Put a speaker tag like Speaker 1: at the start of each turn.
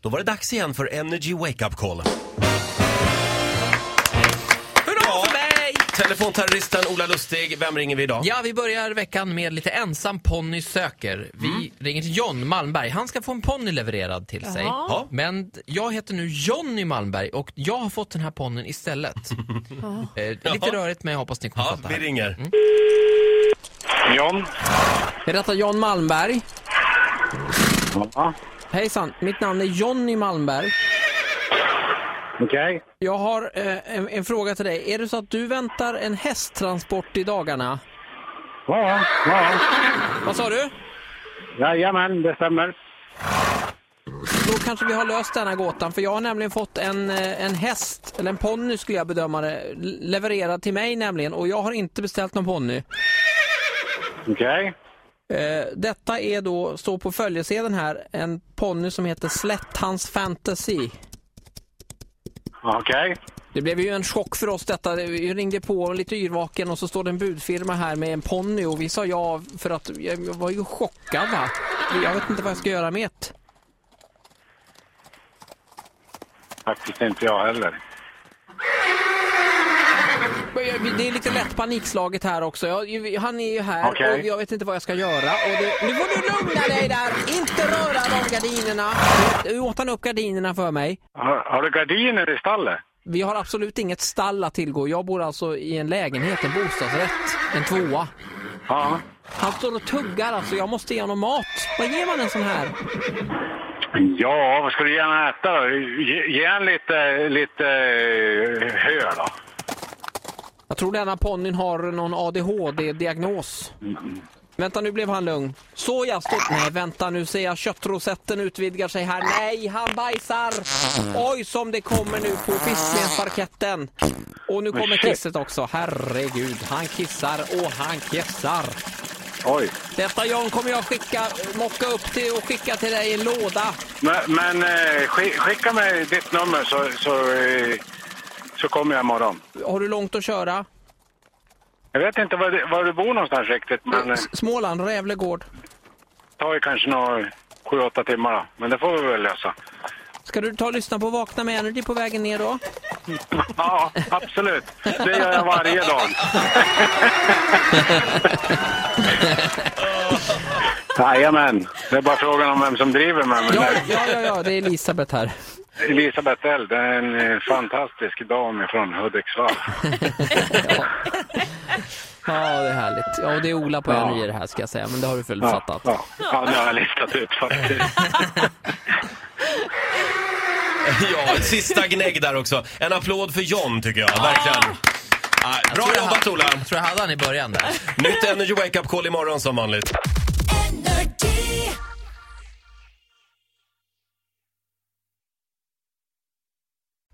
Speaker 1: Då var det dags igen för Energy Wake Up Call.
Speaker 2: Hurra för mig!
Speaker 1: Telefonterroristen Ola Lustig, vem ringer vi idag?
Speaker 2: Ja, vi börjar veckan med lite ensam ponny söker. Vi
Speaker 1: Mm.
Speaker 2: ringer till John Malmberg. Han ska få en ponny levererad till sig.
Speaker 1: Ja.
Speaker 2: Men jag heter nu Jonny Malmberg och jag har fått den här ponnyn istället. eh, lite rörigt men jag hoppas ni kommer
Speaker 1: Ja,
Speaker 2: fatta.
Speaker 1: vi
Speaker 2: här.
Speaker 1: ringer.
Speaker 3: John?
Speaker 4: Är detta John Malmberg?
Speaker 3: Ja,
Speaker 4: Hejsan, mitt namn är Jonny Malmberg.
Speaker 3: okej.
Speaker 4: Jag har eh, en, en fråga till dig. Är det så att du väntar en hästtransport i dagarna?
Speaker 3: Ja, ja.
Speaker 4: Vad sa du?
Speaker 3: Jajamän, det stämmer.
Speaker 4: Då kanske vi har löst denna gåtan, för jag har nämligen fått en, eh, en häst, eller en ponny skulle jag bedöma det, levererad till mig nämligen, och jag har inte beställt någon ponny.
Speaker 3: Okej.
Speaker 4: Eh, detta är då, står på följesedeln här, en ponny som heter Slätthans Fantasy.
Speaker 3: Okej.
Speaker 4: Det blev ju en chock för oss detta. Vi ringde på lite yrvaken och så står det en budfirma här med en ponny och vi sa ja för att jag var ju chockad va. Jag vet inte vad jag ska göra med det.
Speaker 3: Faktiskt inte jag heller.
Speaker 4: Det är lite lätt panikslaget här också. Jag, han är ju här
Speaker 3: Okej.
Speaker 4: och jag vet inte vad jag ska göra. Det, nu får du lugna dig där! Inte röra de gardinerna! Nu åt han upp gardinerna för mig.
Speaker 3: Har, har du gardiner i stallet?
Speaker 4: Vi har absolut inget stall att tillgå. Jag bor alltså i en lägenhet, en bostadsrätt, en tvåa.
Speaker 3: Ja.
Speaker 4: Han står och tuggar alltså. Jag måste ge honom mat. Vad ger man en sån här?
Speaker 3: Ja, vad ska du gärna äta då? Ge, ge en lite, lite eh, hö då.
Speaker 4: Jag tror denna ponnyn har någon ADHD-diagnos. Vänta, nu blev han lugn. Så jag står... Nej, vänta nu ser jag köttrosetten utvidgar sig här. Nej, han bajsar! Oj, som det kommer nu på fiskmensparketten. Och nu kommer kisset också. Herregud, han kissar och han kissar.
Speaker 3: Oj.
Speaker 4: Detta John kommer jag skicka, mocka upp till och skicka till dig i en låda.
Speaker 3: Men, men eh, skick, skicka mig ditt nummer så, så, eh, så kommer jag imorgon.
Speaker 4: Har du långt att köra?
Speaker 3: Jag vet inte var, du- var du bor någonstans riktigt, men eh,
Speaker 4: S- Småland, Rävlegård.
Speaker 3: det tar ju kanske några sju, åtta timmar då. Men det får vi väl lösa.
Speaker 4: Ska du ta och lyssna på Vakna med Energy på vägen ner då?
Speaker 3: Ja, absolut. Det gör jag varje dag. Jajamän. Det är bara frågan om vem som driver med mig.
Speaker 4: Ja, ja, ja, ja det är Elisabeth här.
Speaker 3: Elisabeth är en eh, fantastisk dam från Hudiksvall.
Speaker 4: Ja, det är härligt. Ja, och det är Ola på
Speaker 3: Ja.
Speaker 4: Det här ska jag säga, men det har du väl
Speaker 3: Ja,
Speaker 4: fattat.
Speaker 3: ja. ja, det har jag listat ut faktiskt.
Speaker 1: Ja, sista gnägg där också. En applåd för John tycker jag, verkligen. Ah, bra
Speaker 2: jag
Speaker 1: jobbat Ola!
Speaker 2: Jag tror jag hade han i början där.
Speaker 1: Nytt Energy Wake Up Call imorgon som vanligt.